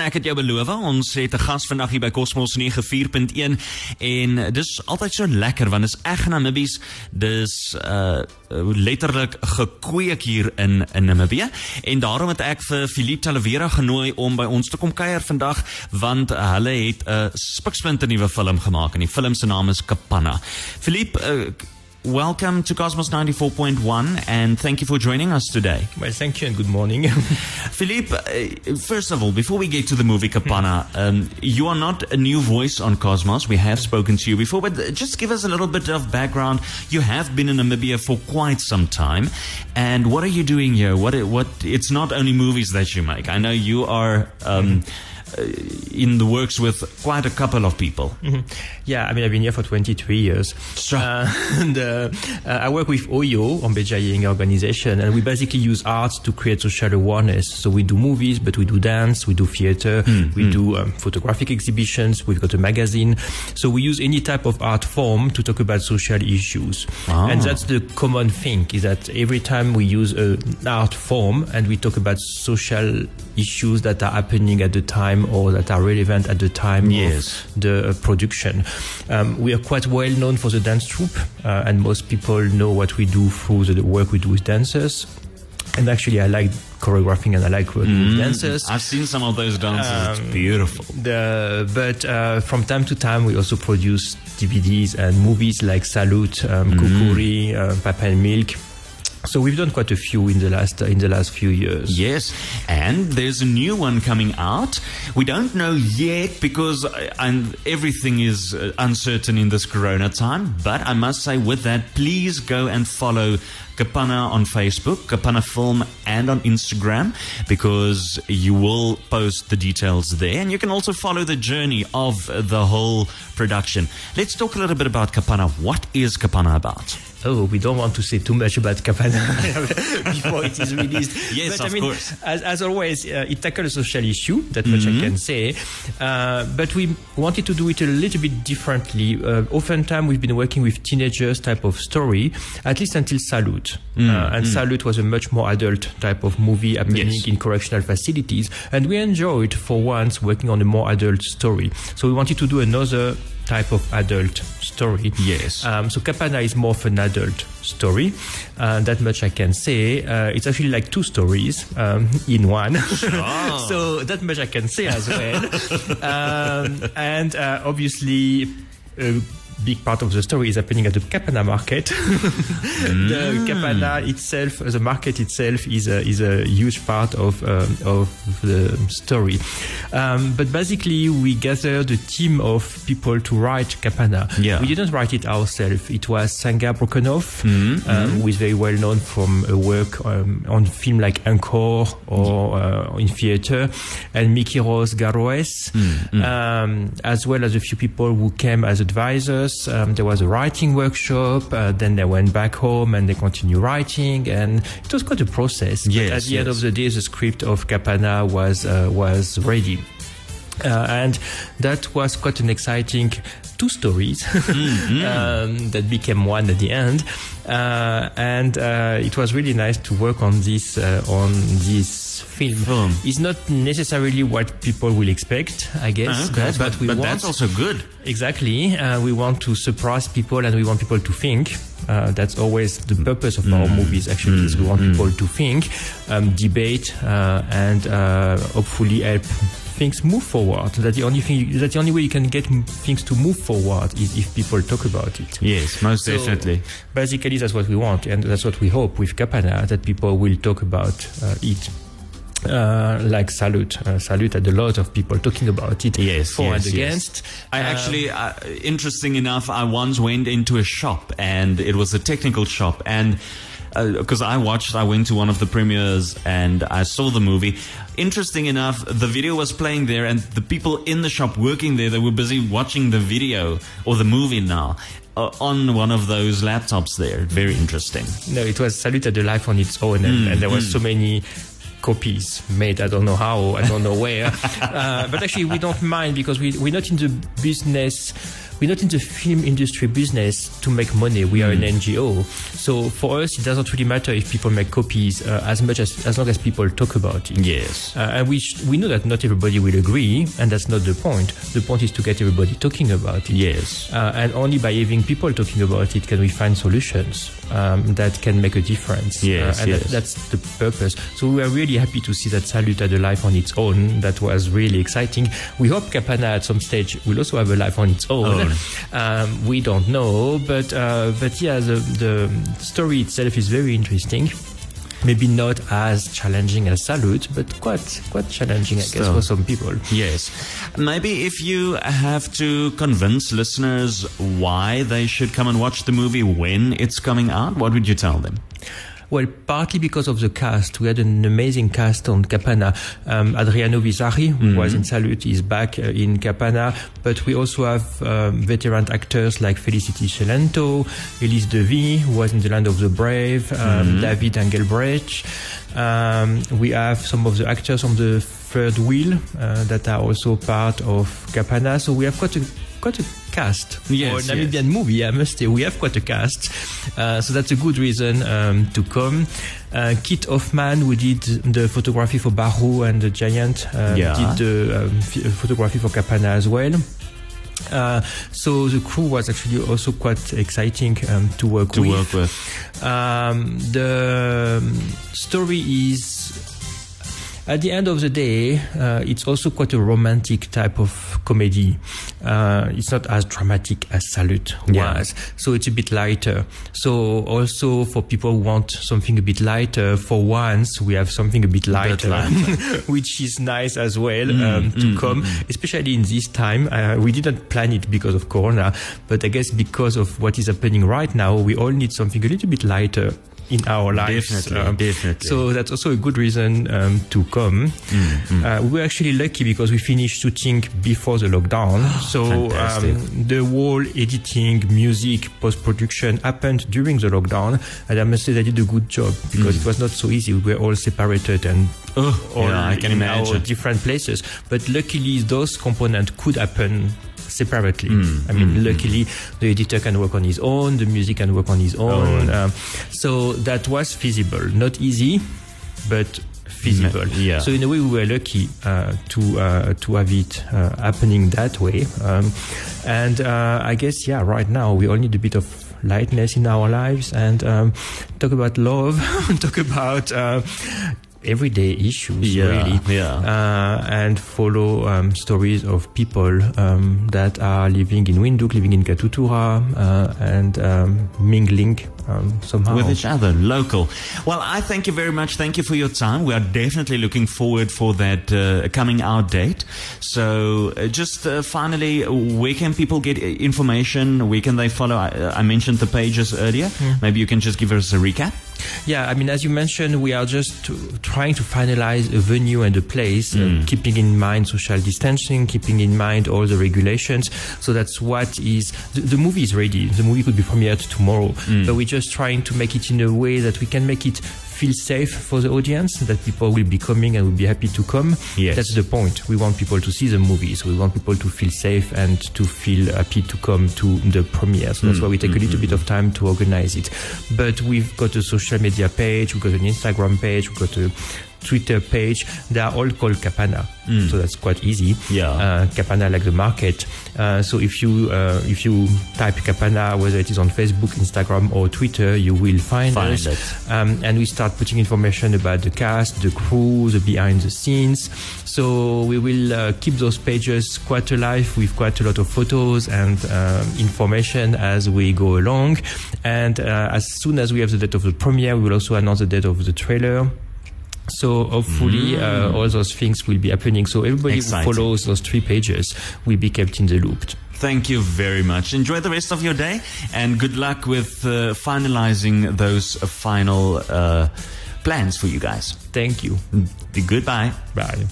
Ek het jou beloof, ons het 'n gas vandag hier by Cosmos 94.1 en dis altyd so lekker want dis eg Namibies. Dis uh letterlik gekweek hier in in Namibië en daarom het ek vir Philippe Talavera genooi om by ons te kom kuier vandag want hulle het 'n spiksplinter nuwe film gemaak en die film se naam is Kapanna. Philippe uh, Welcome to Cosmos 94.1 and thank you for joining us today. Well, thank you and good morning. Philippe, uh, first of all, before we get to the movie Kapana, um, you are not a new voice on Cosmos. We have spoken to you before, but just give us a little bit of background. You have been in Namibia for quite some time. And what are you doing here? What, what, it's not only movies that you make. I know you are, um, uh, in the works with quite a couple of people. Mm-hmm. Yeah, I mean, I've been here for 23 years. Sure. Uh, and uh, uh, I work with Oyo, Ombetja organization, and we basically use art to create social awareness. So we do movies, but we do dance, we do theater, mm, we mm. do um, photographic exhibitions, we've got a magazine. So we use any type of art form to talk about social issues. Ah. And that's the common thing, is that every time we use an art form and we talk about social issues that are happening at the time or that are relevant at the time yes. of the uh, production. Um, we are quite well known for the dance troupe, uh, and most people know what we do through the work we do with dancers. And actually, I like choreographing and I like working mm, with dancers. I've seen some of those dances. Um, it's beautiful. The, but uh, from time to time, we also produce DVDs and movies like Salute, um, mm. Kukuri, uh, Papa and Milk. So we've done quite a few in the last uh, in the last few years. Yes, and there's a new one coming out. We don't know yet because uh, everything is uh, uncertain in this Corona time. But I must say, with that, please go and follow Kapana on Facebook, Kapana Film, and on Instagram because you will post the details there, and you can also follow the journey of the whole production. Let's talk a little bit about Kapana. What is Kapana about? Oh, we don't want to say too much about Kapana before it is released. yes, but, of I mean, course. As, as always, uh, it tackles a social issue, that much Mm-hmm. I can say. Uh, but we wanted to do it a little bit differently. Uh, oftentimes, we've been working with teenagers type of story, at least until Salute. Mm, Uh, and Salute was a much more adult type of movie happening Yes. in correctional facilities. And we enjoyed, for once, working on a more adult story. So we wanted to do another type of adult story. Yes. Um, so Kapana is more of an adult story. Uh, that much I can say. Uh, it's actually like two stories um, in one. so that much I can say as well. um, and uh, obviously. Big part of the story is happening at the Kapana market. the Kapana itself, the market itself, is a, is a huge part of um, of the story. Um, but basically, we gathered a team of people to write Kapana. Yeah. We didn't write it ourselves. It was Senga Brockerhoff, Mm-hmm. um, who is very well known from a work um, on film like Encore or uh, in theater, and Mikiros Garoes, Mm-hmm. um, as well as a few people who came as advisors. Um, there was a writing workshop. Uh, then they went back home and they continued writing, and it was quite a process. But at the end of the day, the script of Kapana was uh, was ready. Uh, and that was quite an exciting two stories um, that became one at the end. Uh, and uh, it was really nice to work on this uh, on this film. Film. It's not necessarily what people will expect, I guess, Okay, but, but, we but want that's also good. Exactly. Uh, we want to surprise people and we want people to think. Uh, that's always the purpose of our movies, actually, is we want people to think, um, debate, uh, and uh, hopefully help things move forward. That's the only thing. That's the only way you can get m- things to move forward is if people talk about it. Yes, most So, definitely. Basically, that's what we want, and that's what we hope with Kapana that people will talk about uh, it. Uh, like Salute. Uh, Salute had a lot of people talking about it Yes, for yes, and yes. against. I Um, actually, uh, interesting enough, I once went into a shop and it was a technical shop and because I watched, I went to one of the premieres and I saw the movie. Interesting enough, the video was playing there, and the people in the shop working there, they were busy watching the video or the movie now uh, on one of those laptops there. Very interesting. No, it was Salute had a life on its own, and, and there were so many copies made. I don't know how, I don't know where. uh, but actually, we don't mind because we, we're not in the business we're not in the film industry business to make money. We are an NGO. So for us, it doesn't really matter if people make copies uh, as much as as long as people talk about it. Yes. Uh, and we sh- we know that not everybody will agree, and that's not the point. The point is to get everybody talking about it. Yes. Uh, and only by having people talking about it can we find solutions um, that can make a difference. Yes, Uh, and yes. That, that's the purpose. So we are really happy to see that Salute had a life on its own. That was really exciting. We hope Kapana at some stage will also have a life on its own. Um, we don't know, but uh, but yeah, the the story itself is very interesting. Maybe not as challenging as Salute, but quite quite challenging, I guess, for some people. Yes. Maybe if you have to convince listeners why they should come and watch the movie when it's coming out, what would you tell them? Well, partly because of the cast. We had an amazing cast on Kapana. Um, Adriano Visagie, who was in Salute, is back uh, in Kapana. But we also have um, veteran actors like Felicity Celento, Elise Devy, who was in The Land of the Brave, um, David Engelbrecht. Um, we have some of the actors from the third wheel uh, that are also part of Kapana. So we have quite a quite a cast Yes, for a Namibian movie. I must say we have quite a cast, uh, so that's a good reason um, to come. Uh, Kit Hoffman, who did the photography for Baru and the Giant, um, Yeah. did the um, f- photography for Kapana as well. Uh, so the crew was actually also quite exciting um, to work To with. work with. Um, the um, story is at the end of the day, uh, it's also quite a romantic type of comedy. Uh, it's not as dramatic as Salute Yeah. was, so it's a bit lighter. So also for people who want something a bit lighter, for once we have something a bit lighter, which is nice as well um, to come, especially in this time. Uh, we didn't plan it because of Corona, but I guess because of what is happening right now, we all need something a little bit lighter in our lives. Definitely, definitely. So that's also a good reason um, to come. Mm, Uh, we were actually lucky because we finished shooting before the lockdown. so um, the whole editing, music, post production happened during the lockdown, and I must say they did a good job because it was not so easy. We were all separated and Mm. Oh, all yeah, I can in our imagine. different places. But luckily, those components could happen separately. Mm, I mean, luckily, the editor can work on his own, the music can work on his own. Um, so that was feasible. Not easy, but feasible. yeah. So in a way, we were lucky uh, to uh, to have it uh, happening that way. Um, and uh, I guess, yeah, right now we all need a bit of lightness in our lives and um, talk about love, talk about uh, everyday issues, Yeah, really, yeah. uh, and follow um, stories of people um, that are living in Windhoek, living in Katutura, uh, and um, mingling um, somehow. with each other, local. Well, I thank you very much. Thank you for your time. We are definitely looking forward for that uh, coming out date. So, uh, just uh, finally, where can people get uh, information? Where can they follow? I, I mentioned the pages earlier. Maybe you can just give us a recap. Yeah, I mean, as you mentioned, we are just to, trying to finalize a venue and a place, uh, keeping in mind social distancing, keeping in mind all the regulations. So that's what is the, the movie is ready. The movie could be premiered tomorrow, but we're just trying to make it in a way that we can make it feel safe for the audience, that people will be coming and will be happy to come. Yes. That's the point. We want people to see the movie, so we want people to feel safe and to feel happy to come to the premiere. So that's hmm. why we take a little hmm. bit of time to organize it. But we've got a social media page, we've got an Instagram page, we've got a Twitter page. They are all called Kapana, so that's quite easy. Yeah. uh, Kapana like the market. Uh, so if you uh, if you type Kapana, whether it is on Facebook, Instagram, or Twitter, you will find, Find us. it. Um, and we start putting information about the cast, the crew, the behind the scenes. So we will uh, keep those pages quite alive with quite a lot of photos and um, information as we go along. And uh, as soon as we have the date of the premiere, we will also announce the date of the trailer. So hopefully uh, all those things will be happening. So everybody Exciting. who follows those three pages will be kept in the loop. Thank you very much. Enjoy the rest of your day and good luck with uh, finalizing those final uh, plans for you guys. Thank you. Goodbye. Bye.